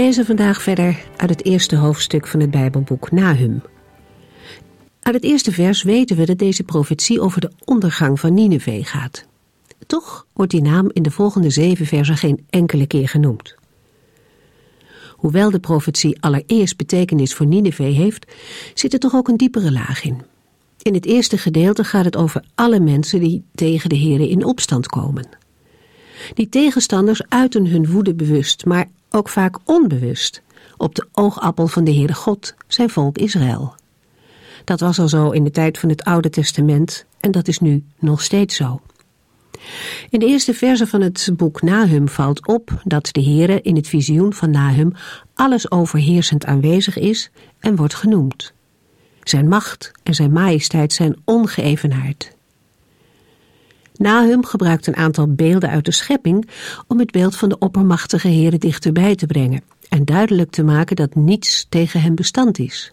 Lezen vandaag verder uit het eerste hoofdstuk van het Bijbelboek Nahum. Uit het eerste vers weten we dat deze profetie over de ondergang van Nineveh gaat. Toch wordt die naam in de volgende zeven versen geen enkele keer genoemd. Hoewel de profetie allereerst betekenis voor Nineveh heeft, zit er toch ook een diepere laag in. In het eerste gedeelte gaat het over alle mensen die tegen de Here in opstand komen. Die tegenstanders uiten hun woede bewust, maar ook vaak onbewust, op de oogappel van de Heere God, zijn volk Israël. Dat was al zo in de tijd van het Oude Testament en dat is nu nog steeds zo. In de eerste verse van het boek Nahum valt op dat de Heere in het visioen van Nahum alles overheersend aanwezig is en wordt genoemd. Zijn macht en zijn majesteit zijn ongeëvenaard. Nahum gebruikt een aantal beelden uit de schepping om het beeld van de oppermachtige Heere dichterbij te brengen en duidelijk te maken dat niets tegen hem bestand is.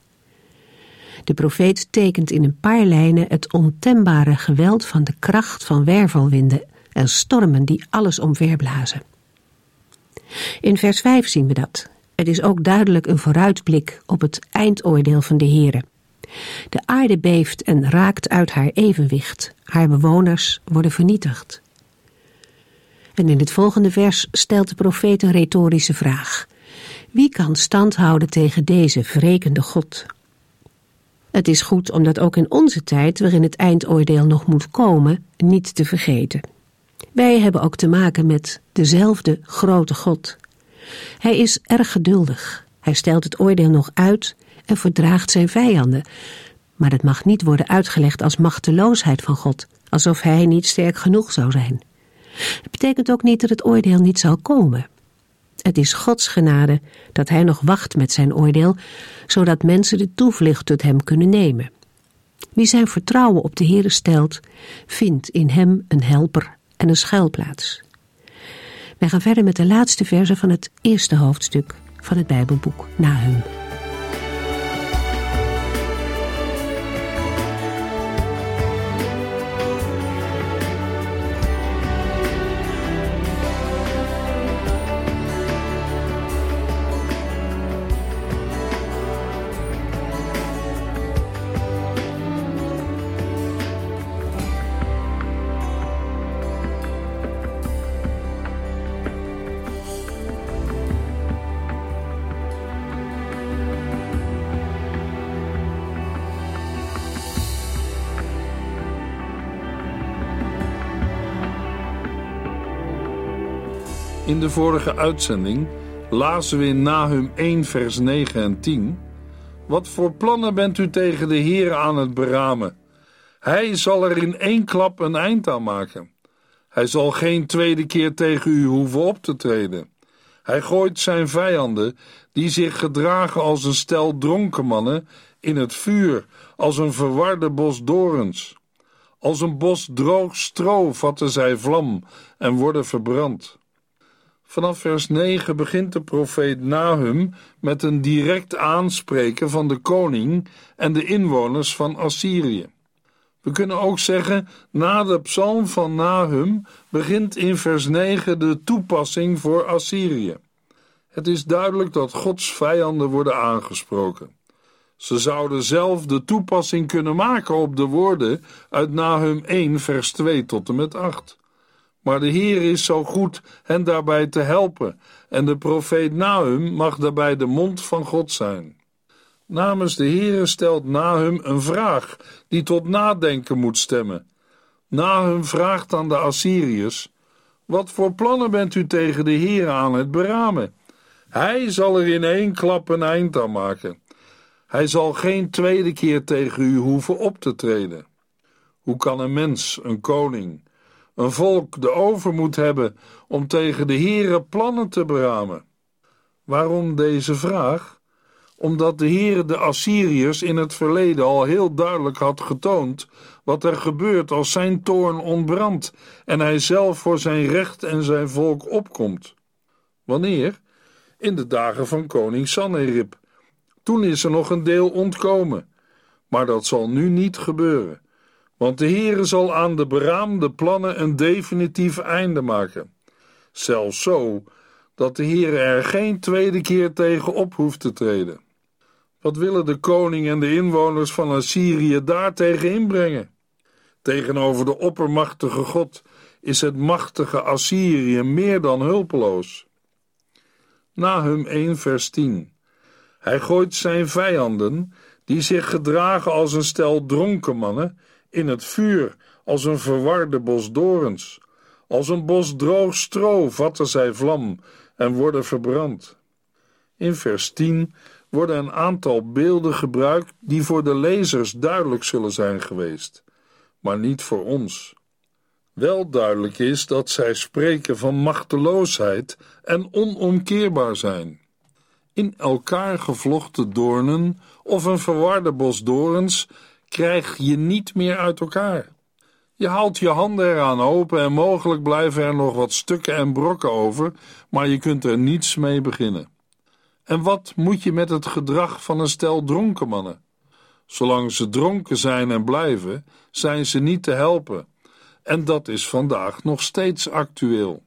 De profeet tekent in een paar lijnen het ontembare geweld van de kracht van wervelwinden en stormen die alles omverblazen. In vers 5 zien we dat. Het is ook duidelijk een vooruitblik op het eindoordeel van de Heere. De aarde beeft en raakt uit haar evenwicht. Haar bewoners worden vernietigd. En in het volgende vers stelt de profeet een retorische vraag. Wie kan stand houden tegen deze wrekende God? Het is goed om dat ook in onze tijd, waarin het eindoordeel nog moet komen, niet te vergeten. Wij hebben ook te maken met dezelfde grote God. Hij is erg geduldig. Hij stelt het oordeel nog uit en verdraagt zijn vijanden. Maar het mag niet worden uitgelegd als machteloosheid van God, alsof hij niet sterk genoeg zou zijn. Het betekent ook niet dat het oordeel niet zal komen. Het is Gods genade dat hij nog wacht met zijn oordeel, zodat mensen de toevlucht tot hem kunnen nemen. Wie zijn vertrouwen op de Heere stelt, vindt in hem een helper en een schuilplaats. Wij gaan verder met de laatste verse van het eerste hoofdstuk van het Bijbelboek Nahum. De vorige uitzending lazen we in Nahum 1 vers 9 en 10 Wat voor plannen bent u tegen de Heer aan het beramen? Hij zal er in één klap een eind aan maken. Hij zal geen tweede keer tegen u hoeven op te treden. Hij gooit zijn vijanden, die zich gedragen als een stel dronken mannen, in het vuur, als een verwarde bos dorens. Als een bos droog stro vatten zij vlam en worden verbrand. Vanaf vers 9 begint de profeet Nahum met een direct aanspreken van de koning en de inwoners van Assyrië. We kunnen ook zeggen, na de psalm van Nahum begint in vers 9 de toepassing voor Assyrië. Het is duidelijk dat Gods vijanden worden aangesproken. Ze zouden zelf de toepassing kunnen maken op de woorden uit Nahum 1 vers 2 tot en met 8. Maar de Heer is zo goed hen daarbij te helpen, en de profeet Nahum mag daarbij de mond van God zijn. Namens de Heere stelt Nahum een vraag die tot nadenken moet stemmen. Nahum vraagt aan de Assyriërs: Wat voor plannen bent u tegen de Heer aan het beramen? Hij zal er in één klap een eind aan maken. Hij zal geen tweede keer tegen u hoeven op te treden. Hoe kan een mens, een koning, een volk de overmoed hebben om tegen de Heere plannen te beramen. Waarom deze vraag? Omdat de Heere de Assyriërs in het verleden al heel duidelijk had getoond wat er gebeurt als zijn toorn ontbrandt en hij zelf voor zijn recht en zijn volk opkomt. Wanneer? In de dagen van koning Sanherib. Toen is er nog een deel ontkomen. Maar dat zal nu niet gebeuren, want de Heere zal aan de beraamde plannen een definitief einde maken. Zelfs zo dat de Heere er geen tweede keer tegen op hoeft te treden. Wat willen de koning en de inwoners van Assyrië daartegen inbrengen? Tegenover de oppermachtige God is het machtige Assyrië meer dan hulpeloos. Nahum 1 vers 10 Hij gooit zijn vijanden, die zich gedragen als een stel dronken mannen, in het vuur als een verwarde bos dorens. Als een bos droog stro vatten zij vlam en worden verbrand. In vers 10 worden een aantal beelden gebruikt die voor de lezers duidelijk zullen zijn geweest, maar niet voor ons. Wel duidelijk is dat zij spreken van machteloosheid en onomkeerbaar zijn. In elkaar gevlochten doornen of een verwarde bos dorens krijg je niet meer uit elkaar. Je haalt je handen eraan open en mogelijk blijven er nog wat stukken en brokken over, maar je kunt er niets mee beginnen. En wat moet je met het gedrag van een stel dronken mannen? Zolang ze dronken zijn en blijven, zijn ze niet te helpen. En dat is vandaag nog steeds actueel.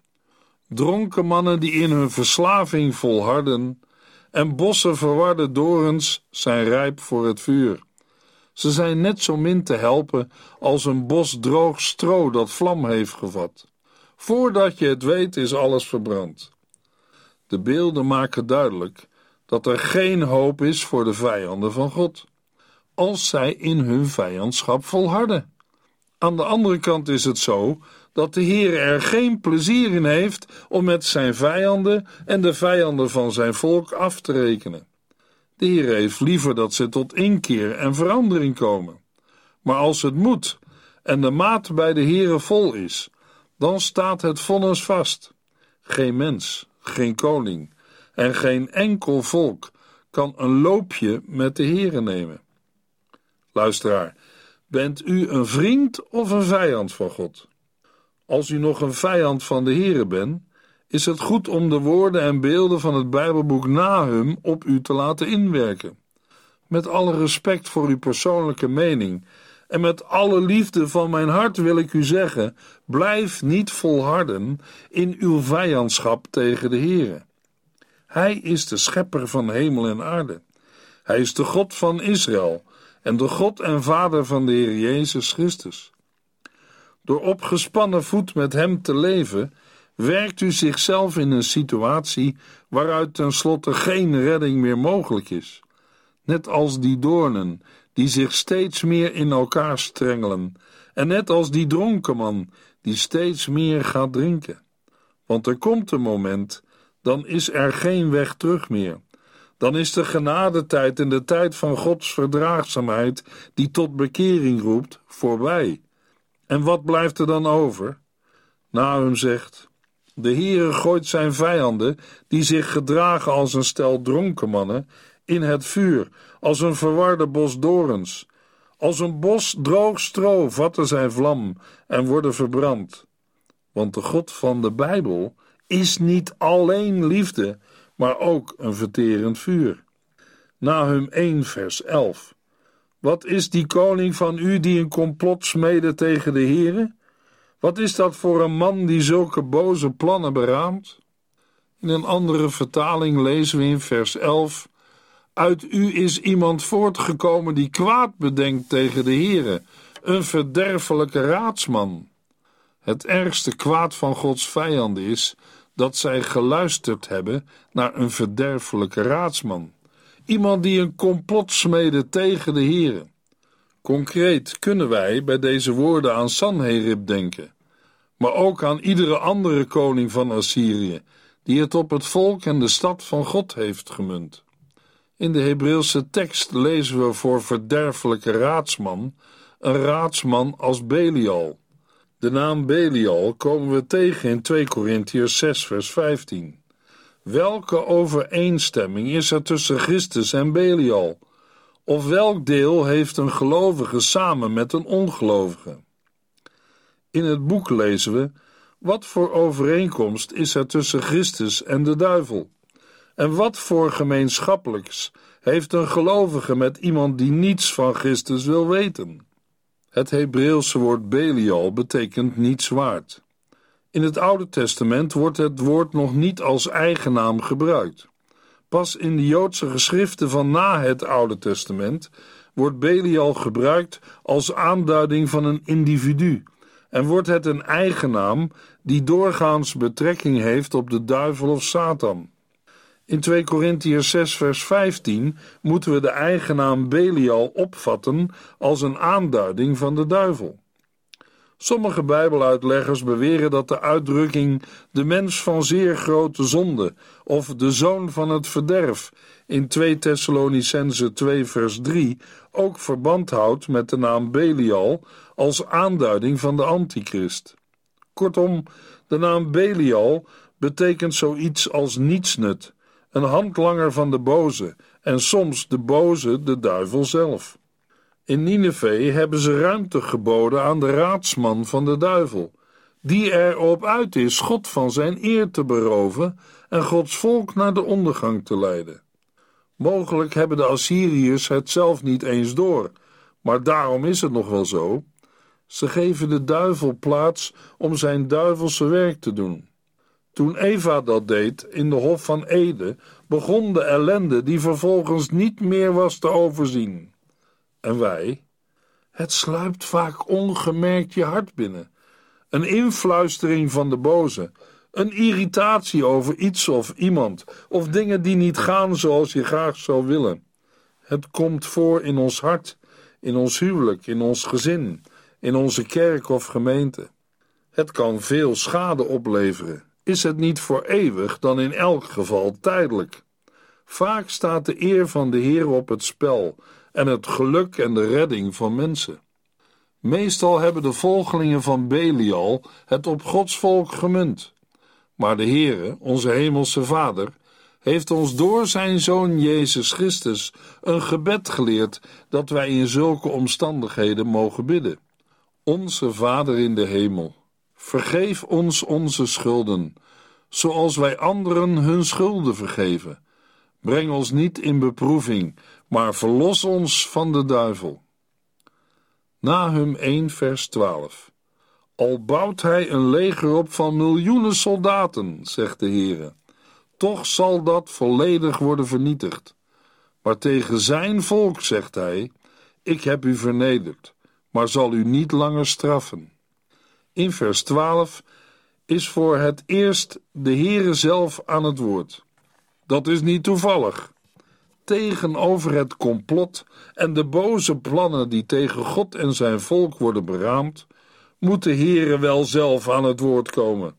Dronken mannen die in hun verslaving volharden en bossen verwarde dorens zijn rijp voor het vuur. Ze zijn net zo min te helpen als een bos droog stro dat vlam heeft gevat. Voordat je het weet is alles verbrand. De beelden maken duidelijk dat er geen hoop is voor de vijanden van God, als zij in hun vijandschap volharden. Aan de andere kant is het zo dat de Heer er geen plezier in heeft om met zijn vijanden en de vijanden van zijn volk af te rekenen. De Heer heeft liever dat ze tot inkeer en verandering komen. Maar als het moet en de maat bij de Heere vol is, dan staat het vonnis vast. Geen mens, geen koning en geen enkel volk kan een loopje met de Heere nemen. Luisteraar, bent u een vriend of een vijand van God? Als u nog een vijand van de Heere bent, is het goed om de woorden en beelden van het Bijbelboek Nahum op u te laten inwerken. Met alle respect voor uw persoonlijke mening en met alle liefde van mijn hart wil ik u zeggen: blijf niet volharden in uw vijandschap tegen de Heere. Hij is de schepper van hemel en aarde. Hij is de God van Israël en de God en Vader van de Heer Jezus Christus. Door op gespannen voet met Hem te leven, werkt u zichzelf in een situatie waaruit tenslotte geen redding meer mogelijk is. Net als die doornen die zich steeds meer in elkaar strengelen, en net als die dronken man die steeds meer gaat drinken. Want er komt een moment, dan is er geen weg terug meer. Dan is de genadetijd en de tijd van Gods verdraagzaamheid, die tot bekering roept, voorbij. En wat blijft er dan over? Nahum zegt: De Heere gooit zijn vijanden, die zich gedragen als een stel dronken mannen, in het vuur, als een verwarde bos dorens. Als een bos droog stro vatten zij vlam en worden verbrand. Want de God van de Bijbel is niet alleen liefde, maar ook een verterend vuur. Nahum 1 vers 11 Wat is die koning van u die een complot smeden tegen de Heere? Wat is dat voor een man die zulke boze plannen beraamt? In een andere vertaling lezen we in vers 11: Uit u is iemand voortgekomen die kwaad bedenkt tegen de Heere, een verderfelijke raadsman. Het ergste kwaad van Gods vijanden is dat zij geluisterd hebben naar een verderfelijke raadsman, iemand die een complot smedde tegen de Heere. Concreet kunnen wij bij deze woorden aan Sanherib denken, maar ook aan iedere andere koning van Assyrië, die het op het volk en de stad van God heeft gemunt. In de Hebreeuwse tekst lezen we voor verderfelijke raadsman een raadsman als Belial. De naam Belial komen we tegen in 2 Korintiërs 6 vers 15. Welke overeenstemming is er tussen Christus en Belial? Of welk deel heeft een gelovige samen met een ongelovige? In het boek lezen we: wat voor overeenkomst is er tussen Christus en de duivel? En wat voor gemeenschappelijks heeft een gelovige met iemand die niets van Christus wil weten? Het Hebreeuwse woord Belial betekent niets waard. In het Oude Testament wordt het woord nog niet als eigennaam gebruikt. Pas in de Joodse geschriften van na het Oude Testament wordt Belial gebruikt als aanduiding van een individu en wordt het een eigennaam die doorgaans betrekking heeft op de duivel of Satan. In 2 Korintiërs 6 vers 15 moeten we de eigenaam Belial opvatten als een aanduiding van de duivel. Sommige Bijbeluitleggers beweren dat de uitdrukking de mens van zeer grote zonde of de zoon van het verderf in 2 Thessalonicense 2 vers 3 ook verband houdt met de naam Belial als aanduiding van de antichrist. Kortom, de naam Belial betekent zoiets als nietsnut, een handlanger van de boze en soms de boze, de duivel zelf. In Nineveh hebben ze ruimte geboden aan de raadsman van de duivel, die erop uit is God van zijn eer te beroven en Gods volk naar de ondergang te leiden. Mogelijk hebben de Assyriërs het zelf niet eens door, maar daarom is het nog wel zo. Ze geven de duivel plaats om zijn duivelse werk te doen. Toen Eva dat deed in de Hof van Ede, begon de ellende die vervolgens niet meer was te overzien. En wij? Het sluipt vaak ongemerkt je hart binnen. Een influistering van de boze, een irritatie over iets of iemand, of dingen die niet gaan zoals je graag zou willen. Het komt voor in ons hart, in ons huwelijk, in ons gezin, in onze kerk of gemeente. Het kan veel schade opleveren. Is het niet voor eeuwig, dan in elk geval tijdelijk. Vaak staat de eer van de Heer op het spel en het geluk en de redding van mensen. Meestal hebben de volgelingen van Belial het op Gods volk gemunt. Maar de Heere, onze hemelse Vader, heeft ons door zijn Zoon Jezus Christus een gebed geleerd dat wij in zulke omstandigheden mogen bidden. Onze Vader in de hemel, vergeef ons onze schulden, zoals wij anderen hun schulden vergeven. Breng ons niet in beproeving, maar verlos ons van de duivel. Nahum 1 vers 12 Al bouwt hij een leger op van miljoenen soldaten, zegt de Heere, toch zal dat volledig worden vernietigd. Maar tegen zijn volk zegt hij, ik heb u vernederd, maar zal u niet langer straffen. In vers 12 is voor het eerst de Heere zelf aan het woord. Dat is niet toevallig tegenover het complot en de boze plannen die tegen God en zijn volk worden beraamd, moet de Heere wel zelf aan het woord komen.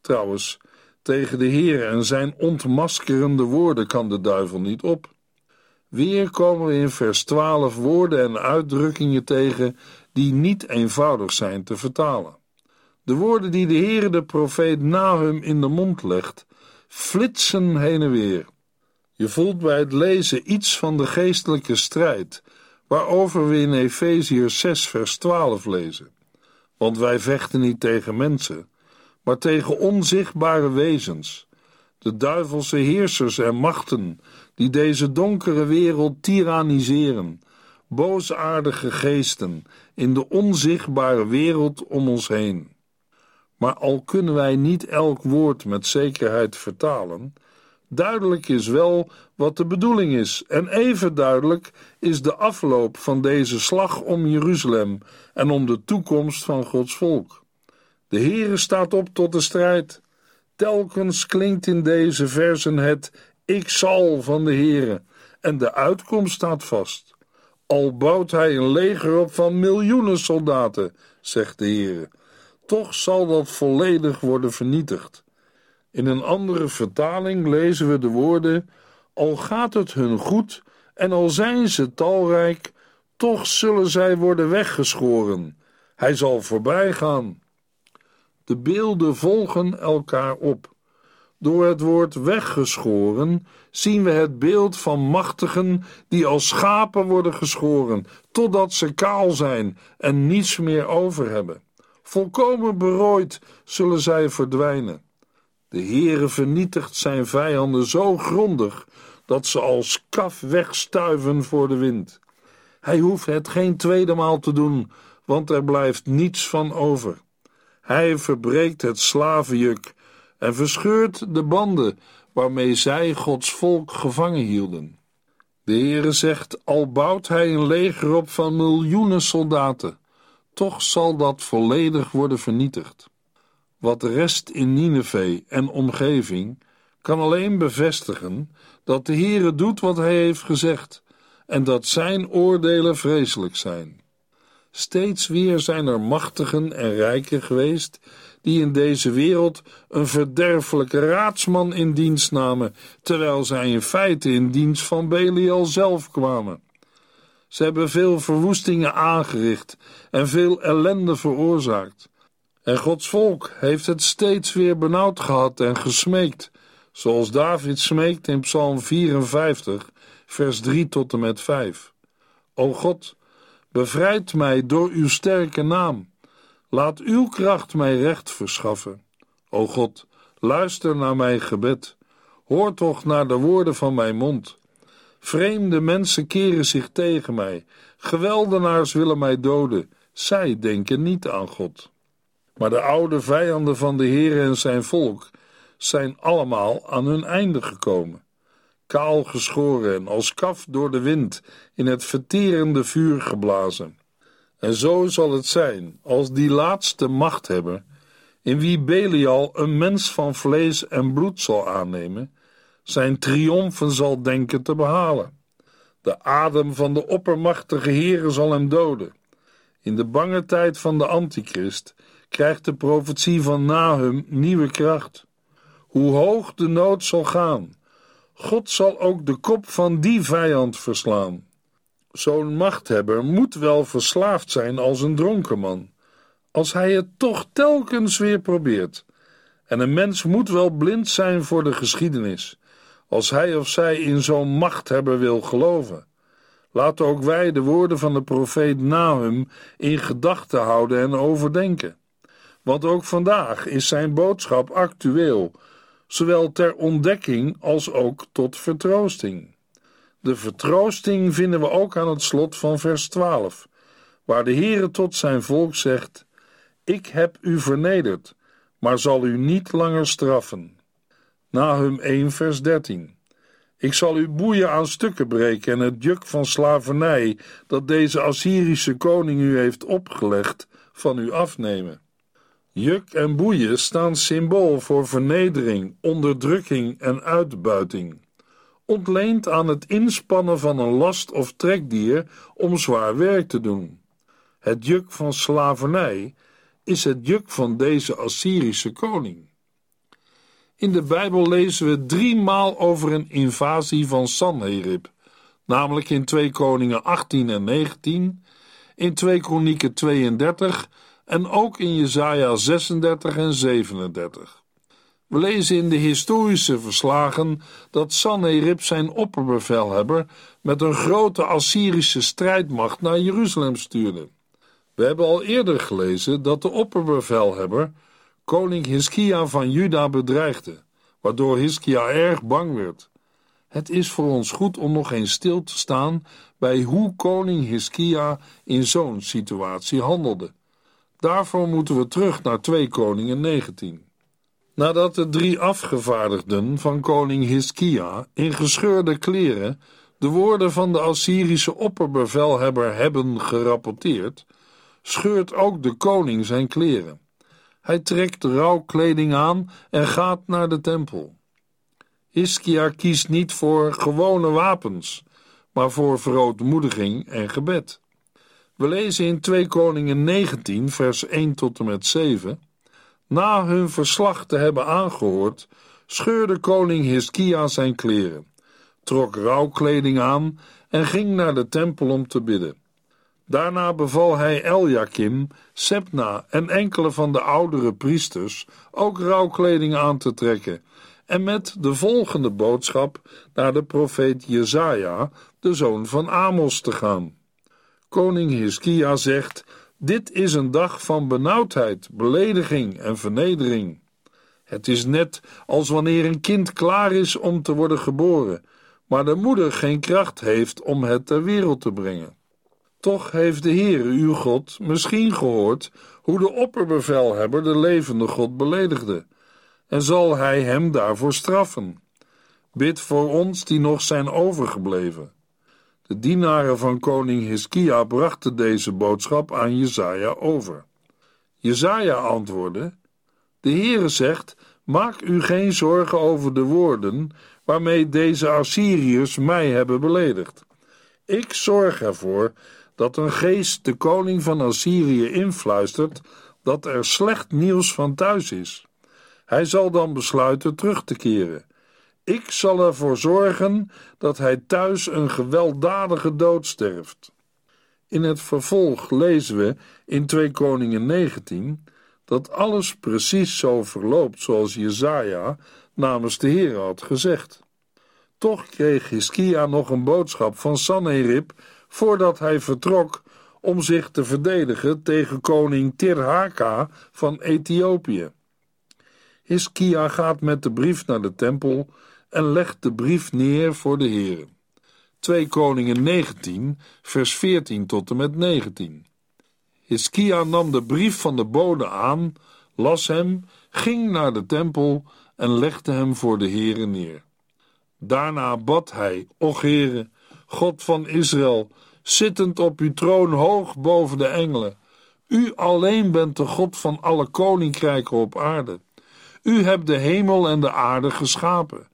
Trouwens, tegen de Heer en zijn ontmaskerende woorden kan de duivel niet op. Weer komen we in vers 12 woorden en uitdrukkingen tegen die niet eenvoudig zijn te vertalen. De woorden die de Heere de profeet Nahum in de mond legt, flitsen heen en weer. Je voelt bij het lezen iets van de geestelijke strijd, waarover we in Efeziërs 6 vers 12 lezen. Want wij vechten niet tegen mensen, maar tegen onzichtbare wezens, de duivelse heersers en machten, die deze donkere wereld tyranniseren, boosaardige geesten in de onzichtbare wereld om ons heen. Maar al kunnen wij niet elk woord met zekerheid vertalen, Duidelijk is wel wat de bedoeling is, en even duidelijk is de afloop van deze slag om Jeruzalem en om de toekomst van Gods volk. De Heere staat op tot de strijd. Telkens klinkt in deze versen het ik zal van de Heere, en de uitkomst staat vast. Al bouwt hij een leger op van miljoenen soldaten, zegt de Heere, toch zal dat volledig worden vernietigd. In een andere vertaling lezen we de woorden: Al gaat het hun goed en al zijn ze talrijk, toch zullen zij worden weggeschoren. Hij zal voorbij gaan. De beelden volgen elkaar op. Door het woord weggeschoren zien we het beeld van machtigen die als schapen worden geschoren, totdat ze kaal zijn en niets meer over hebben. Volkomen berooid zullen zij verdwijnen. De Heere vernietigt zijn vijanden zo grondig dat ze als kaf wegstuiven voor de wind. Hij hoeft het geen tweede maal te doen, want er blijft niets van over. Hij verbreekt het slavenjuk en verscheurt de banden waarmee zij Gods volk gevangen hielden. De Heere zegt, al bouwt hij een leger op van miljoenen soldaten, toch zal dat volledig worden vernietigd. Wat rest in Nineveh en omgeving kan alleen bevestigen dat de Heere doet wat hij heeft gezegd en dat zijn oordelen vreselijk zijn. Steeds weer zijn er machtigen en rijken geweest die in deze wereld een verderfelijke raadsman in dienst namen, terwijl zij in feite in dienst van Belial zelf kwamen. Ze hebben veel verwoestingen aangericht en veel ellende veroorzaakt. En Gods volk heeft het steeds weer benauwd gehad en gesmeekt, zoals David smeekt in Psalm 54, vers 3 tot en met 5. O God, bevrijd mij door uw sterke naam. Laat uw kracht mij recht verschaffen. O God, luister naar mijn gebed. Hoor toch naar de woorden van mijn mond. Vreemde mensen keren zich tegen mij. Geweldenaars willen mij doden. Zij denken niet aan God. Maar de oude vijanden van de Heer en zijn volk zijn allemaal aan hun einde gekomen. Kaal geschoren en als kaf door de wind in het verterende vuur geblazen. En zo zal het zijn als die laatste machthebber, in wie Belial een mens van vlees en bloed zal aannemen, zijn triomfen zal denken te behalen. De adem van de oppermachtige Heere zal hem doden. In de bange tijd van de antichrist krijgt de profetie van Nahum nieuwe kracht. Hoe hoog de nood zal gaan, God zal ook de kop van die vijand verslaan. Zo'n machthebber moet wel verslaafd zijn als een dronkenman, als hij het toch telkens weer probeert. En een mens moet wel blind zijn voor de geschiedenis, als hij of zij in zo'n machthebber wil geloven. Laten ook wij de woorden van de profeet Nahum in gedachten houden en overdenken. Want ook vandaag is zijn boodschap actueel, zowel ter ontdekking als ook tot vertroosting. De vertroosting vinden we ook aan het slot van vers 12, waar de Heere tot zijn volk zegt: Ik heb u vernederd, maar zal u niet langer straffen. Nahum 1 vers 13. Ik zal uw boeien aan stukken breken en het juk van slavernij dat deze Assyrische koning u heeft opgelegd van u afnemen. Juk en boeien staan symbool voor vernedering, onderdrukking en uitbuiting ontleend aan het inspannen van een last of trekdier om zwaar werk te doen. Het juk van slavernij is het juk van deze Assyrische koning. In de Bijbel lezen we drie maal over een invasie van Sanherib, namelijk in 2 Koningen 18 en 19, in 2 Kronieken 32 en ook in Jesaja 36 en 37. We lezen in de historische verslagen dat Sanherib zijn opperbevelhebber met een grote Assyrische strijdmacht naar Jeruzalem stuurde. We hebben al eerder gelezen dat de opperbevelhebber koning Hiskia van Juda bedreigde, waardoor Hiskia erg bang werd. Het is voor ons goed om nog eens stil te staan bij hoe koning Hiskia in zo'n situatie handelde. Daarvoor moeten we terug naar 2 Koningen 19. Nadat de drie afgevaardigden van koning Hiskia in gescheurde kleren de woorden van de Assyrische opperbevelhebber hebben gerapporteerd, scheurt ook de koning zijn kleren. Hij trekt rouwkleding aan en gaat naar de tempel. Hiskia kiest niet voor gewone wapens, maar voor verootmoediging en gebed. We lezen in 2 Koningen 19, vers 1 tot en met 7. Na hun verslag te hebben aangehoord, scheurde koning Hiskia zijn kleren, trok rouwkleding aan en ging naar de tempel om te bidden. Daarna beval hij Eljakim, Sepna en enkele van de oudere priesters ook rouwkleding aan te trekken en met de volgende boodschap naar de profeet Jezaja, de zoon van Amos, te gaan. Koning Hiskia zegt: Dit is een dag van benauwdheid, belediging en vernedering. Het is net als wanneer een kind klaar is om te worden geboren, maar de moeder geen kracht heeft om het ter wereld te brengen. Toch heeft de Heere uw God misschien gehoord hoe de opperbevelhebber de levende God beledigde, en zal hij hem daarvoor straffen. Bid voor ons die nog zijn overgebleven. De dienaren van koning Hiskia brachten deze boodschap aan Jezaja over. Jezaja antwoordde: De Heere zegt: Maak u geen zorgen over de woorden waarmee deze Assyriërs mij hebben beledigd. Ik zorg ervoor dat een geest de koning van Assyrië influistert dat er slecht nieuws van thuis is. Hij zal dan besluiten terug te keren. Ik zal ervoor zorgen dat hij thuis een gewelddadige dood sterft. In het vervolg lezen we in 2 Koningen 19 dat alles precies zo verloopt zoals Jezaja namens de Heer had gezegd. Toch kreeg Hiskia nog een boodschap van Sanherib voordat hij vertrok om zich te verdedigen tegen koning Tirhaka van Ethiopië. Hiskia gaat met de brief naar de tempel en legt de brief neer voor de Heer. 2 Koningen 19, vers 14 tot en met 19. Hiskia nam de brief van de bode aan, las hem, ging naar de tempel en legde hem voor de Heere neer. Daarna bad hij, Och Heere, God van Israël, zittend op uw troon hoog boven de engelen. U alleen bent de God van alle koninkrijken op aarde. U hebt de hemel en de aarde geschapen.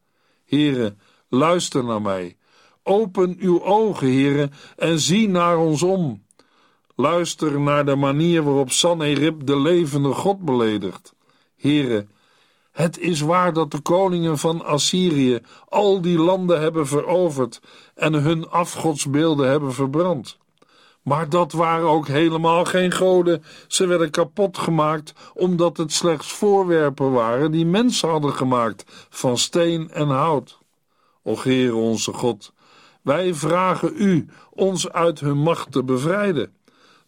Heere, luister naar mij. Open uw ogen, Heere, en zie naar ons om. Luister naar de manier waarop Sanherib de levende God beledigt. Heere, het is waar dat de koningen van Assyrië al die landen hebben veroverd en hun afgodsbeelden hebben verbrand. Maar dat waren ook helemaal geen goden. Ze werden kapot gemaakt omdat het slechts voorwerpen waren die mensen hadden gemaakt van steen en hout. O Heere onze God, wij vragen u ons uit hun macht te bevrijden.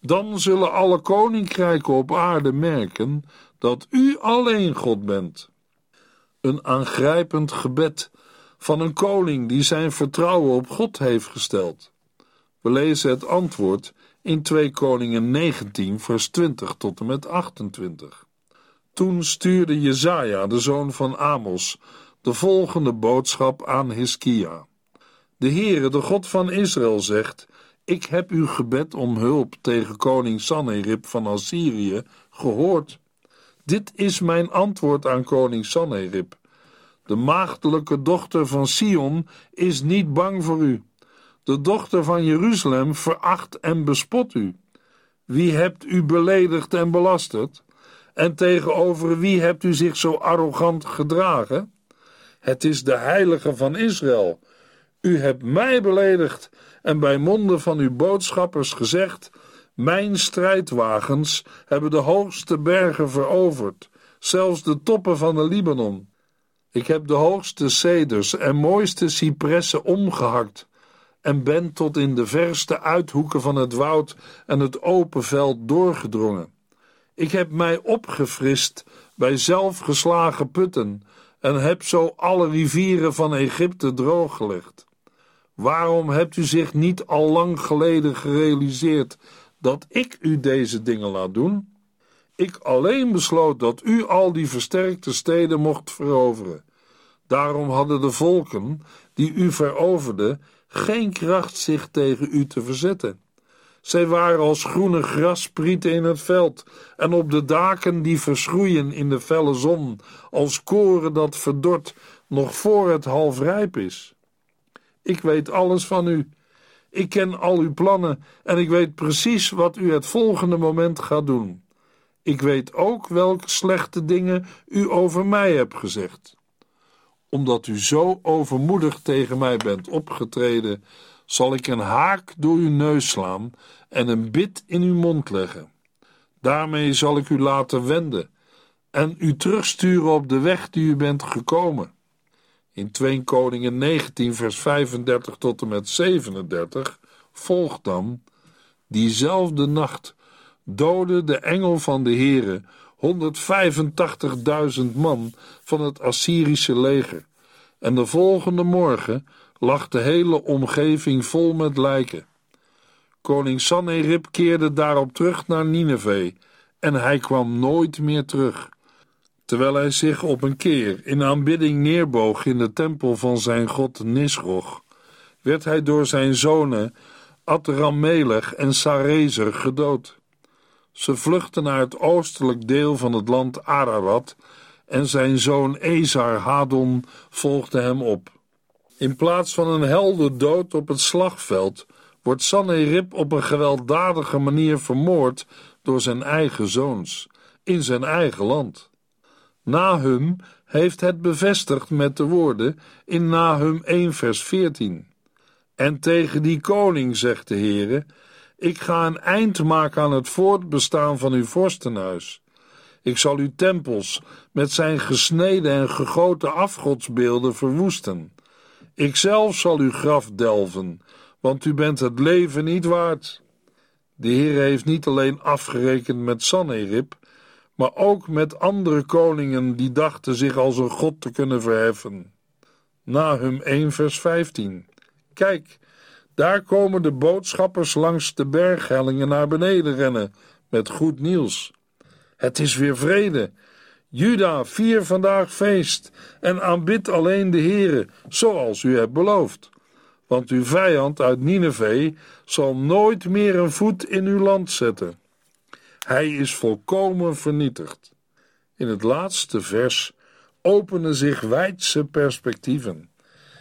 Dan zullen alle koninkrijken op aarde merken dat u alleen God bent. Een aangrijpend gebed van een koning die zijn vertrouwen op God heeft gesteld. We lezen het antwoord in 2 Koningen 19, vers 20 tot en met 28. Toen stuurde Jezaja, de zoon van Amos, de volgende boodschap aan Hiskia. De Heere, de God van Israël, zegt: Ik heb uw gebed om hulp tegen koning Sanherib van Assyrië gehoord. Dit is mijn antwoord aan koning Sanherib. De maagdelijke dochter van Sion is niet bang voor u. De dochter van Jeruzalem veracht en bespot u. Wie hebt u beledigd en belasterd? En tegenover wie hebt u zich zo arrogant gedragen? Het is de heilige van Israël. U hebt mij beledigd en bij monden van uw boodschappers gezegd: Mijn strijdwagens hebben de hoogste bergen veroverd, zelfs de toppen van de Libanon. Ik heb de hoogste ceders en mooiste cipressen omgehakt en ben tot in de verste uithoeken van het woud en het open veld doorgedrongen. Ik heb mij opgefrist bij zelfgeslagen putten en heb zo alle rivieren van Egypte drooggelegd. Waarom hebt u zich niet al lang geleden gerealiseerd dat ik u deze dingen laat doen? Ik alleen besloot dat u al die versterkte steden mocht veroveren. Daarom hadden de volken die u veroverde geen kracht zich tegen u te verzetten. Zij waren als groene grasprieten in het veld en op de daken die verschroeien in de felle zon, als koren dat verdort nog voor het half rijp is. Ik weet alles van u. Ik ken al uw plannen en ik weet precies wat u het volgende moment gaat doen. Ik weet ook welke slechte dingen u over mij hebt gezegd omdat u zo overmoedig tegen mij bent opgetreden, zal ik een haak door uw neus slaan en een bit in uw mond leggen. Daarmee zal ik u laten wenden en u terugsturen op de weg die u bent gekomen. In 2 Koningen 19 vers 35 tot en met 37 volgt dan Diezelfde nacht doodde de engel van de Heere 185.000 man van het Assyrische leger. En de volgende morgen lag de hele omgeving vol met lijken. Koning Sanherib keerde daarop terug naar Nineveh en hij kwam nooit meer terug. Terwijl hij zich op een keer in aanbidding neerboog in de tempel van zijn god Nisroch, werd hij door zijn zonen Adrammelech en Sarezer gedood. Ze vluchtten naar het oostelijk deel van het land Ararat en zijn zoon Ezar Hadon volgde hem op. In plaats van een helder dood op het slagveld wordt Sanherib op een gewelddadige manier vermoord door zijn eigen zoons, in zijn eigen land. Nahum heeft het bevestigd met de woorden in Nahum 1 vers 14. En tegen die koning zegt de Heere, ik ga een eind maken aan het voortbestaan van uw vorstenhuis. Ik zal uw tempels met zijn gesneden en gegoten afgodsbeelden verwoesten. Ikzelf zal uw graf delven, want u bent het leven niet waard. De Heer heeft niet alleen afgerekend met Sanherib, maar ook met andere koningen die dachten zich als een god te kunnen verheffen. Nahum 1 vers 15 Kijk, daar komen de boodschappers langs de berghellingen naar beneden rennen met goed nieuws. Het is weer vrede. Juda, vier vandaag feest en aanbid alleen de Heere, zoals u hebt beloofd. Want uw vijand uit Nineveh zal nooit meer een voet in uw land zetten. Hij is volkomen vernietigd. In het laatste vers openen zich wijdse perspectieven.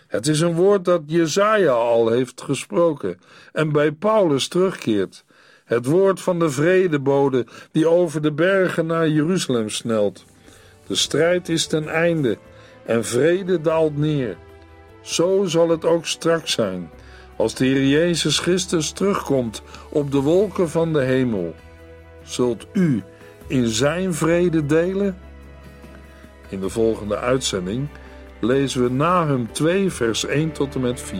Het is een woord dat Jezaja al heeft gesproken en bij Paulus terugkeert. Het woord van de vredebode die over de bergen naar Jeruzalem snelt. De strijd is ten einde en vrede daalt neer. Zo zal het ook straks zijn, als de Heer Jezus Christus terugkomt op de wolken van de hemel. Zult u in zijn vrede delen? In de volgende uitzending lezen we Nahum 2, vers 1 tot en met 4.